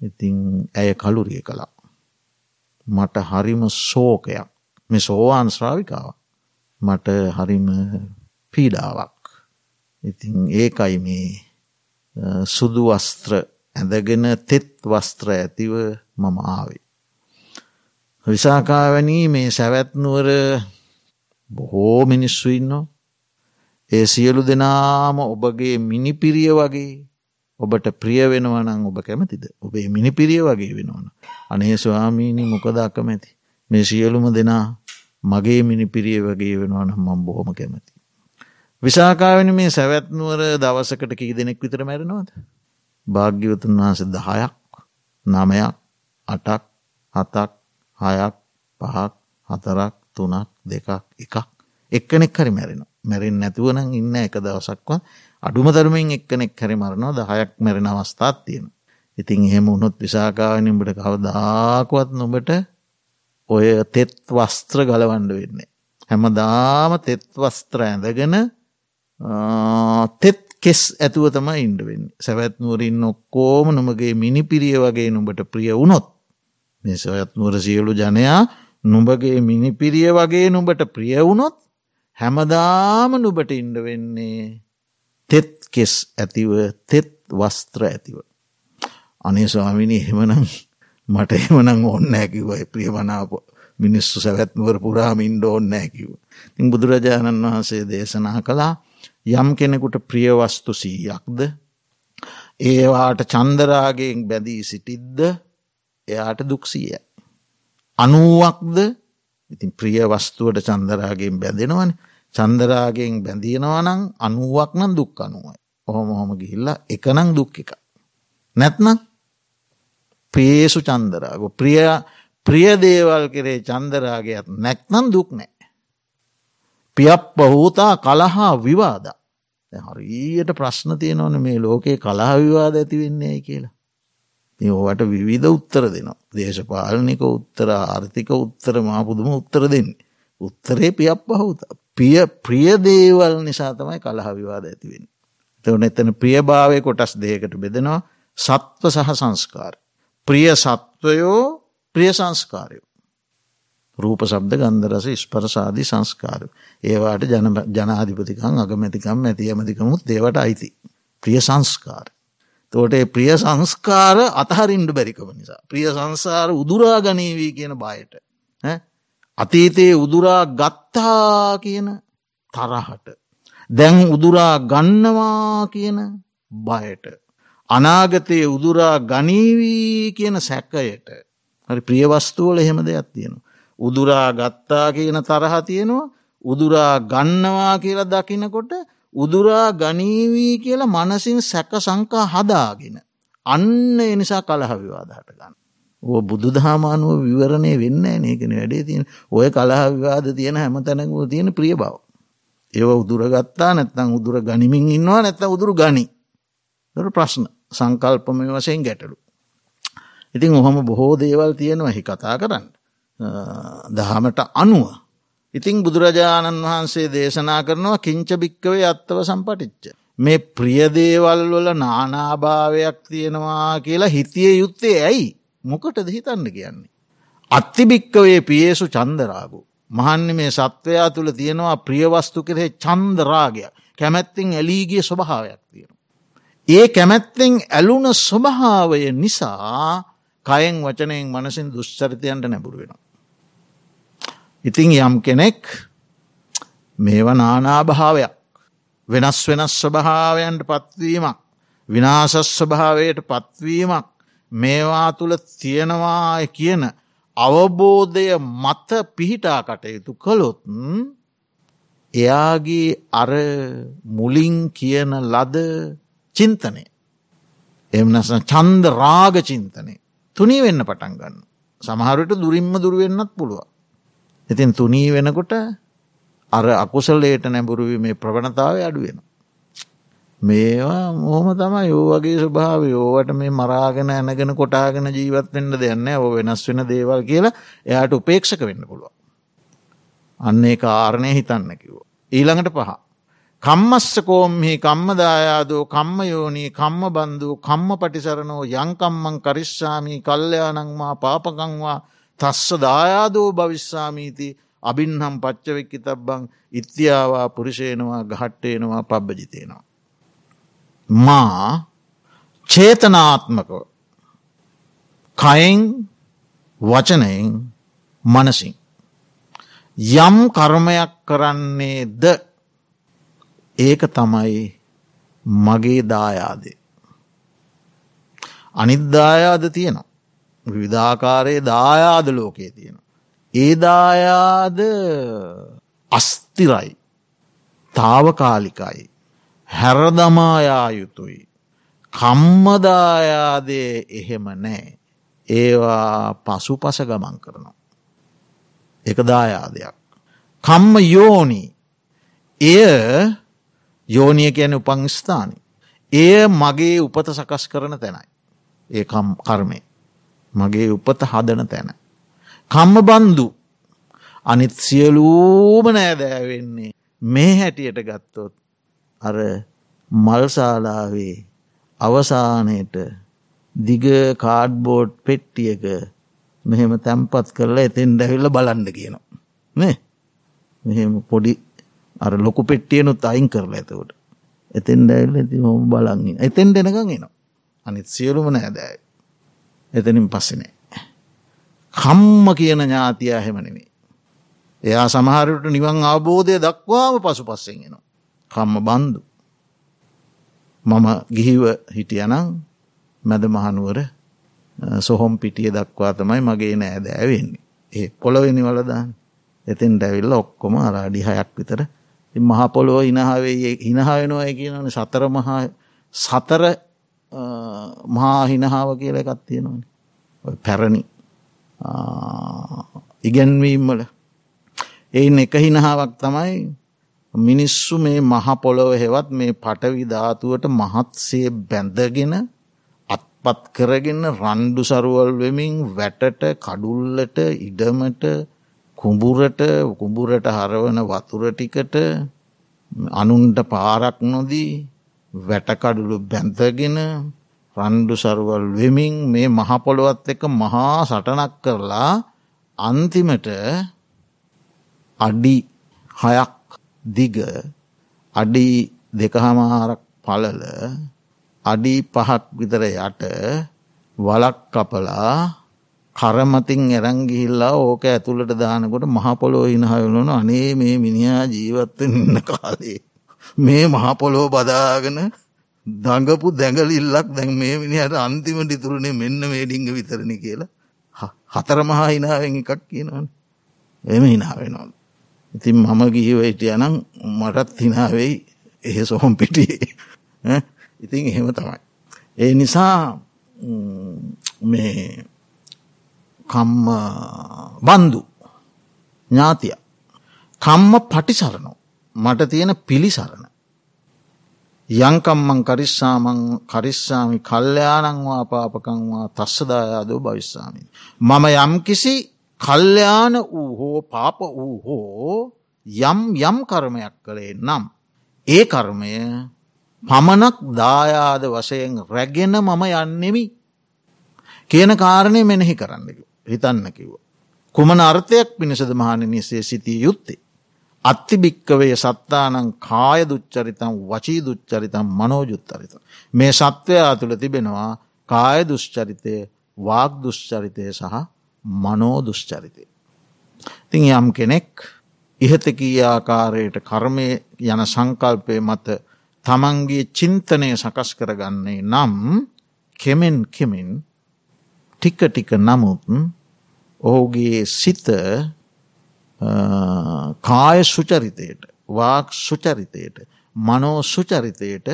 ඉතිං ඇය කලුරිය කළා. මට හරිම සෝකයක් මෙ සෝවාන් ශ්‍රාවිකාව. මට හරිම පීඩාවක්. ඉතින් ඒකයි මේ සුදු වස්ත්‍ර ඇඳගෙන තෙත් වස්ත්‍ර ඇතිව මම ආවේ. විසාකාවැනී මේ සැවැත්නුවර බොහෝ මිනිස්සු ඉන්නවා. ඒ සියලු දෙනාම ඔබගේ මිනිපිරිය වගේ ඔබට ප්‍රිය වෙනවනං ඔබ කැමතිද ඔබේ මිනිපිරිය වගේ වෙනවන. අනේ ස්වාමීණී මොකද අකමැති. මේ සියලුම දෙනා මගේ මිනිපිරිය වගේ වෙනවනම් මම් බොහොම කැමති. විසාකාවෙන මේ සැවැත්නුවර දවසකට කී දෙනෙක් විතර මැරෙනවද. භාග්‍යවතුන් වහන්ස දහයක් නමයක් අටක් හතක් හයක් පහක් හතරක් තුනක් දෙකක් එකක් එක්කනෙක් හරි මැරෙන මැරෙන් නැතුවන ඉන්න එක දවසක්ව අඩුම ධර්මයෙන් එක්කනෙක් හරි මරනවා දහයක් මැරෙන අවස්ථාත් තියෙන. ඉතින් එහෙම උනොත් විසාකාවනින්ට කවදාකුවත් නොබට ඔය තෙත් වස්ත්‍ර ගලවන්ඩ වෙන්නේ. හැමදාම තෙත් වස්ත්‍ර ඇඳගෙන තෙත් කෙස් ඇතුව තම ඉන්ඩවෙන් සැවැත්නුවරින් ඔක්කෝම නොමගේ මිනිපිරිය වගේ නුඹට ප්‍රිය වුණොත් මේ සොයත්නුවර සියලු ජනයා නුඹගේ මිනිපිරිය වගේ නුඹට ප්‍රිය වුණොත් හැමදාම නුබට ඉන්ඩ වෙන්නේ තෙත් කෙස් ඇතිව තෙත් වස්ත්‍ර ඇතිව. අනේ ස්වාමිනි එහෙමනම් මට එමනං ඔන්න ඇකිවයි ප්‍රියමනාප මිනිස්සු සැවැත්නුවර පුරාමින්ඩ ඕන්න ඇකිව. ඉං බුදුරජාණන් වහන්සේ දේශනා කළා යම් කෙනෙකුට ප්‍රියවස්තු සීයක්ද ඒවාට චන්දරාගෙන් බැඳී සිටිද්ද එයාට දුක්සියයි. අනුවක්ද ඉතින් ප්‍රිය වස්තුවට චන්දරාගෙන් බැඳෙනවන චන්දරාගෙන් බැඳීනවනං අනුවක් නම් දුක් අනුවයි. ඔහොම හොම ගිහිල්ල එකනං දුක් එක. නැත්නම් ප්‍රේසු චන්දරාග ප්‍රිය ප්‍රියදේවල් කරේ චන්දරාගයක් නැක්නම් දුක් නෑ. පියප් පහූතා කලහා විවාද. හරියට ප්‍රශ්න තියෙනවන මේ ලෝකයේ කලා විවාද ඇති වෙන්නේ කියලා. ඕවට විවිධ උත්තර දෙනවා. දේශපාලනික උත්තර ආර්ථික උත්තර මාපුදුම උත්තර දෙන්නේ. උත්තරේ පියප් පහුත. පිය ප්‍රියදේවල් නිසා තමයි කලහ විවාද ඇතිවෙන්. තවන එතන ප්‍රියභාවය කොටස් දෙයකට බෙදෙනවා සත්ව සහ සංස්කාර. ප්‍රිය සත්වයෝ ප්‍රිය සංස්කාරයෝ. රූප සබ්ද ගන්දරස ස්පරසාධී සංස්කාරය. ඒවාට ජනාධිපතිකං අගමැතිකම් ඇති ඇමතිකමුත් දේවට අයිති. ප්‍රිය සංස්කාර. තෝට ප්‍රිය සංස්කාර අතහරින්ඩ බැරිකම නිසා. ප්‍රිය සංසාර උදුරා ගනීවී කියන බයට. අතීතයේ උදුරා ගත්තා කියන තරහට. දැන් උදුරා ගන්නවා කියන බයට. අනාගතයේ උදුරා ගනීවී කියන සැකයට. හරි ප්‍රියවස්තුවල එහෙම දෙයක් තියෙනවා. උදුරා ගත්තා කියන තරහ තියෙනවා උදුරා ගන්නවා කියලා දකිනකොට උදුරා ගනීවී කියලා මනසින් සැක සංකා හදාගෙන. අන්න එනිසා කලහවිවාදහට ගන්න. ඕ බුදු දහමානුව විවරණය වෙන්න නේකෙන වැඩේ තියෙන ඔය කලහ විවාද තියෙන හැම තැනකම තියෙන ප්‍රිය බව. ඒව උදුරගත්තා නැත්තං උදුර ගනිමින් ඉන්නවා නැත උදුරු ගනි දර ප්‍රශ්න සංකල්පමය වසයෙන් ගැටලු. ඉතින් ඔහොම බොහෝ දේවල් තියෙනවා හි කතා කරන්න. දහමට අනුව. ඉතිං බුදුරජාණන් වහන්සේ දේශනා කරනවා කිංච භික්කවේ අත්තව සම්පටිච්ච. මේ ප්‍රියදේවල් වල නානාභාවයක් තියෙනවා කියලා හිතිය යුත්තේ ඇයි මොකටද හිතන්න කියන්නේ. අත්තිභික්කවේ පියේසු චන්දරාගු. මහන්න මේ සත්වයා තුළ තියෙනවා ප්‍රියවස්තු කෙරෙහි චන්දරාගයක් කැමැත්තිෙන් ඇලීගිය ස්වභාවයක් තියෙන. ඒ කැමැත්තෙන් ඇලුන ස්වභාවය නිසා කයෙන් වචනයෙන් මනසින් දුෂ්චරිතයන්ට නැබුරු වෙනවා. ඉතිං යම් කෙනෙක් මේව නානාභාවයක් වෙනස් වෙනස් ස්වභාවයන්ට පත්වීමක් විනාසස් ස්වභාවයට පත්වීමක් මේවා තුළ තියෙනවා කියන අවබෝධය මත පිහිටා කටයුතු කළොත් එයාගේ අර මුලින් කියන ලද චින්තනය එමනස චන්ද රාග චින්තනය තුනී වෙන්න පටන් ගන්න සමහරට දුරින්ම දුරුවෙන්නත් පුළුව ඉතින් තුනී වෙනකොට අර අකුසල්ලයට නැබුරුවී මේ ප්‍රවණතාව අඩුවෙන. මේවා මොහම තම යෝ වගේ ස්වභාව යෝවට මේ මරාගෙන ඇනගෙන කොටාගෙන ජීවත්වෙන්න දෙන්න ඕ වෙනස් වෙන දේවල් කියලා එයාට උපේක්ෂක වෙන්න පුළුව. අන්නේ කාරණය හිතන්න කිවෝ. ඊළඟට පහ. කම්මස්සකෝම්හි කම්මදායාදෝ කම්මයෝනී කම්ම බන්ධූ කම්ම පටිසරනෝ යංකම්මං කරිස්සාමී කල්්‍යයානංවා පාපකංවා තස්ස දායාදෝ භවිශ්සාමීති අබින්හම් පච්චවෙක්කි තබ්බං ඉත්‍යාවා පුරුෂයනවා ගහට්ටේනවා පබ්බජිතයනවා. මා චේතනාත්මකව කයින් වචනයෙන් මනසින් යම් කර්මයක් කරන්නේ ද ඒක තමයි මගේ දායාදේ. අනිද්දායාද තියෙනවා. විධාකාරයේ දායාද ලෝකයේ තියෙන. ඒ දායාද අස්තිරයි තාවකාලිකයි හැරදමායා යුතුයි. කම්මදායාදේ එහෙම නෑ. ඒවා පසු පස ගමන් කරනවා. එක දායාදයක්. කම්ම යෝනි එය යෝනිය කියන උපංස්ථානි. එය මගේ උපත සකස් කරන තැනයි. ඒ කර්මය. මගේ උපත හදන තැන. කම්ම බන්දු අනිත් සියලූම නෑදෑවෙන්නේ මේ හැටියට ගත්තොත් අර මල්සාලාවේ අවසානයට දිග කාඩ්බෝඩ් පෙට්ටියක මෙහෙම තැම්පත් කරලා එතෙන් ඩැවිල්ල බලන්ඩ කියනවා. නේ? මෙහෙම පොඩි අර ලොකු පෙට්ටියනුත් අයින් කරලා ඇතවට එතෙන් ඩැවිල්ල ඇති හොම බලන්ගින් එතෙන් දෙනකං එනවා. අනිත් සියලුම නෑදෑ එතනින් පස්සනේ. කම්ම කියන ඥාතියා හෙමනෙමේ. එයා සමහරට නිවන් අවබෝධය දක්වාම පසු පස්සෙන් එනවා. කම්ම බන්දු. මම ගිහිව හිටියනං මැද මහනුවර සොහොම් පිටිය දක්වා තමයි මගේ නෑ දෑවෙන්නේ. ඒ පොළොවෙනි වලදාන් එතින් ඩැවිල්ල ඔක්කොම අරාඩි හයක් විතර මහපොලොව හිනහාවේ හිනහාවෙනවා කියනන සතර මහා සතර මහා හිනහාව කියල එකත් තියෙනවන. පැරණි. ඉගැන්වීම්වල එයින් එක හිනහාවක් තමයි මිනිස්සු මේ මහපොළොව හෙවත් මේ පටවි ධාතුවට මහත්සේ බැඳගෙන අත්පත් කරගෙන රණ්ඩු සරුවල් වෙමින් වැටට කඩුල්ලට ඉඩමට කුඹුරට කුඹුරට හරවන වතුරටිකට අනුන්ට පාරක් නොදී වැටකඩුළු බැන්තගෙන රන්ඩු සරුවල් වෙමින් මේ මහපොළොවත් එක මහා සටනක් කරලා අන්තිමට අඩි හයක් දිග අඩි දෙකහමාරක් පලල අඩි පහක් විතර යට වලක් කපලා කරමතින් එරංගිහිල්ලා ඕක ඇතුළට දානකොට මහපොලෝ හිනහයලුන අනේ මේ මිනිා ජීවත්ව ඉන්න කාලේ. මේ මහපොලෝ බදාගෙන දඟපු දැඟලිල්ලක් දැන් මේ මිනිහට අන්තිම ඩිතුරුණේ මෙන්න මේ ඩිංග විතරණ කියලා. හතර මහා හිනාවෙන් එකක් කියනවන. එම හිනාවෙනවා. ඉතින් මම ගිහිවයිට යනම් මටත් හිනාවෙයි එහෙ සොහොම් පිටියේ. ඉතින් එහෙම තමයි. ඒ නිසා මේ කම්ම බන්දු ඥාතිය කම්ම පටිසරණෝ. මට තියෙන පිළිසරණ. යංකම්මං කරිස්සාමං කරිස්සාමි කල්්‍යයානංවා පාපකංවා තස්සදායාදෝ භවිස්සාමි. මම යම්කිසි කල්්‍යයාන වූ හෝ පාප වූ හෝ යම් යම් කර්මයක් කළේ නම්. ඒ කර්මය පමණක් දායාද වශයෙන් රැගෙන මම යන්නෙමි කියන කාරණය මෙනෙහි කරන්න හිතන්න කිව්ව. කුමන අර්ථයක් පිණිසද මහන නිසේ සිතිය යුත්තේ. අත්ති භික්කවේ සත්තානං කාය දුච්චරිතම් වචී දුච්චරිතම් මනෝජුත්තරිත. මේ සත්වයා තුළ තිබෙනවා කාය දුෂ්චරිතය වාග දුෂ්චරිතය සහ මනෝ දුෂ්චරිතය. තිං යම් කෙනෙක් ඉහතකී ආකාරයට කර්මය යන සංකල්පය මත තමන්ගේ චින්තනය සකස් කරගන්නේ නම් කෙමෙන් කෙමින් ටික ටික නමුත් ඔහුගේ සිත කාය සුචරිතයට වාක් සුචරිතයට මනෝ සුචරිතයට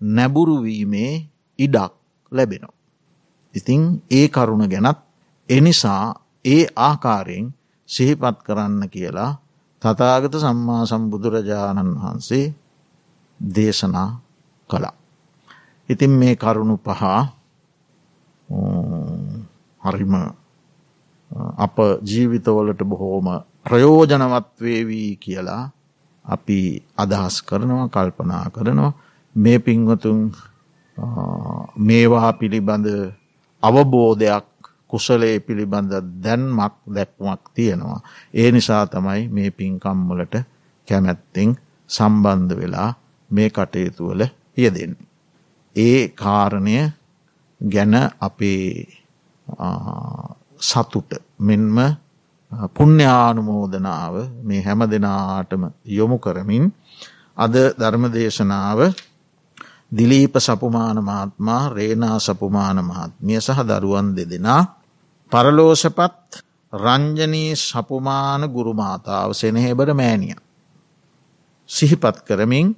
නැබුරුවීමේ ඉඩක් ලැබෙනවා. ඉතිං ඒ කරුණ ගැනත් එනිසා ඒ ආකාරයෙන් සිහිපත් කරන්න කියලා තතාගත සම්මා සම්බුදුරජාණන් වහන්සේ දේශනා කළා. ඉතින් මේ කරුණු පහ හරිම අප ජීවිතවලට බොහෝම ප්‍රයෝජනවත්වේවී කියලා අපි අදහස් කරනවා කල්පනා කරනවා මේ පින්වතුන් මේවා පිළිබඳ අවබෝධයක් කුසලේ පිළිබඳ දැන්මක් දැක්මක් තියෙනවා. ඒ නිසා තමයි මේ පින්කම්වලට කැමැත්තිං සම්බන්ධ වෙලා මේ කටයුතුවල යෙදෙන්නේ. ඒ කාරණය ගැන අපේ සතුට මෙන්ම පුුණ්‍යානුමෝදනාව මේ හැම දෙනාටම යොමු කරමින් අද ධර්මදේශනාව දිලීප සපුමාන මහත්මා රේනා සපුමාන මහත්මිය සහ දරුවන් දෙදෙනා පරලෝසපත් රංජනී සපුමාන ගුරුමාතාව සෙනහෙබර මෑනිය. සිහිපත් කරමින්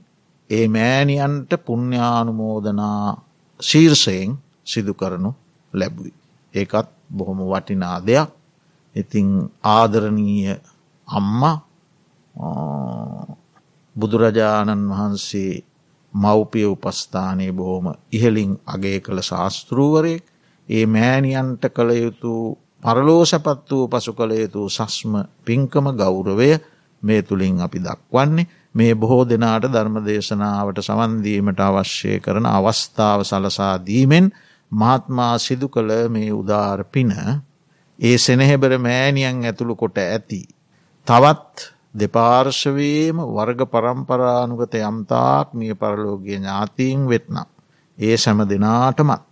ඒ මෑණියන්ට පුුණ්‍යානුමෝදනා ශීර්ෂයෙන් සිදු කරනු ලැබුයි. ඒකත් බොහොම වටිනා දෙයක් ඉතිං ආදරණීය අම්මා බුදුරජාණන් වහන්සේ මව්පිය උපස්ථානය බොහොම ඉහලින් අගේ කළ ශාස්තෘූවරයෙක්. ඒ මෑණියන්ට කළ යුතු පරලෝසපත් වූ පසු කළ යුතු සස්ම පින්කම ගෞරවය මේ තුළින් අපි දක්වන්නේ. මේ බොහෝ දෙනාට ධර්ම දේශනාවට සවන්දීමට අවශ්‍ය කරන අවස්ථාව සලසා දීමෙන් මහත්මා සිදු කළ මේ උදාර පින ඒ සෙනෙහෙබර මෑනියන් ඇතුළු කොට ඇති. තවත් දෙපාර්ශවයේම වර්ග පරම්පරානුගත යම්තාක් මිය පරලෝගිය ඥාතීන් වෙත්නම්. ඒ සැම දෙනාටමත්.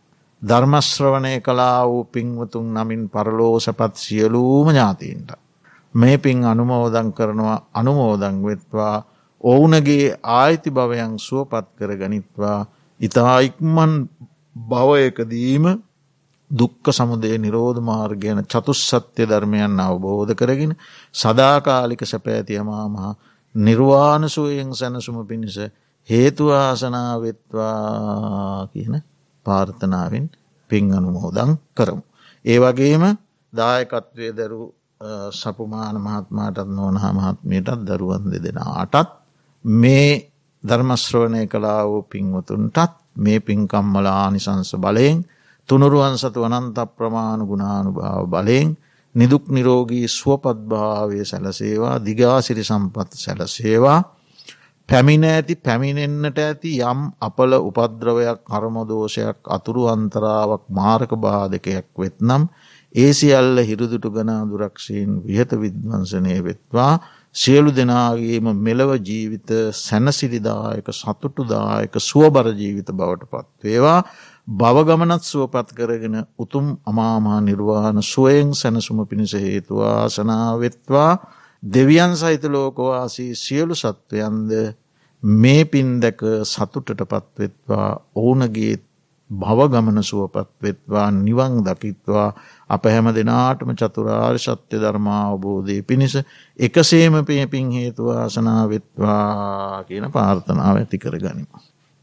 ධර්මශ්‍රවණය කලා වූ පින්වතුන් නමින් පරලෝසපත් සියලූම ඥාතීන්ට. මේ පින් අනුමෝදන් කරනවා අනුමෝදං වෙත්වා ඔවුනගේ ආයිති භවයන් සුවපත් කර ගනිත්වා ඉතා ඉක්මන් භවයකදීම දුක්ක සමුදේ නිරෝධ මාර්ගයන චතුස් සත්‍යය ධර්මයන් අවබෝධ කරගෙන සදාකාලික සැපෑතියමා මහා නිර්වාණසුවයෙන් සැනසුම පිණිස හේතුවාසනාවෙත්වා කියන පාර්ථනාවෙන් පින් අනුමෝදං කරමු. ඒ වගේම දායකත්වය දරු සපුමාන මහත්මාටත් නොවන මහත්මයටත් දරුවන් දෙදෙනටත් මේ ධර්මශ්‍රවණය කලා වූ පින්වතුන්ටත් මේ පින්කම්මල ආනිසංස බලයෙන් තුනුරුවන් සතු වනන්ත ප්‍රමාණ ගුණානුභාව බලයෙන් නිදුක් නිරෝගී ස්වපත්භාවය සැලසේවා දිගාසිරි සම්පත් සැලසේවා. පැමිණ ඇති පැමිණෙන්න්නට ඇති යම් අපල උපද්‍රවයක් කර්මදෝෂයක් අතුරු අන්තරාවක් මාර්ක බාධකයක් වෙත්නම් ඒ සියල්ල හිරුදුටු ගනා දුරක්ෂයෙන් විහත විද්වංසනය වෙත්වා. සියලු දෙනාගේම මෙලව ජීවිත සැනසිරිදායක සතුටුදායක සුවබර ජීවිත බවට පත්වේවා. බවගමනත් සුවපත් කරගෙන උතුම් අමාමා නිර්වාණ සුවයෙන් සැනසුම පිණිස හේතුවාසනාවෙත්වා දෙවියන් සහිත ලෝකවාසී සියලු සත්වයන්ද මේ පින් දැක සතුටට පත්වෙත්වා ඕනගේ භවගමන සුවපත් වෙත්වා. නිවන් දකිත්වා. අප හැම දෙනාටම චතුරාර් සත්‍ය ධර්මාවබෝධය පිණිස එකසේම පේ පින් හේතුවාසනාවෙත්වා කියන පාර්ථනාව ඇති කර ගනිම.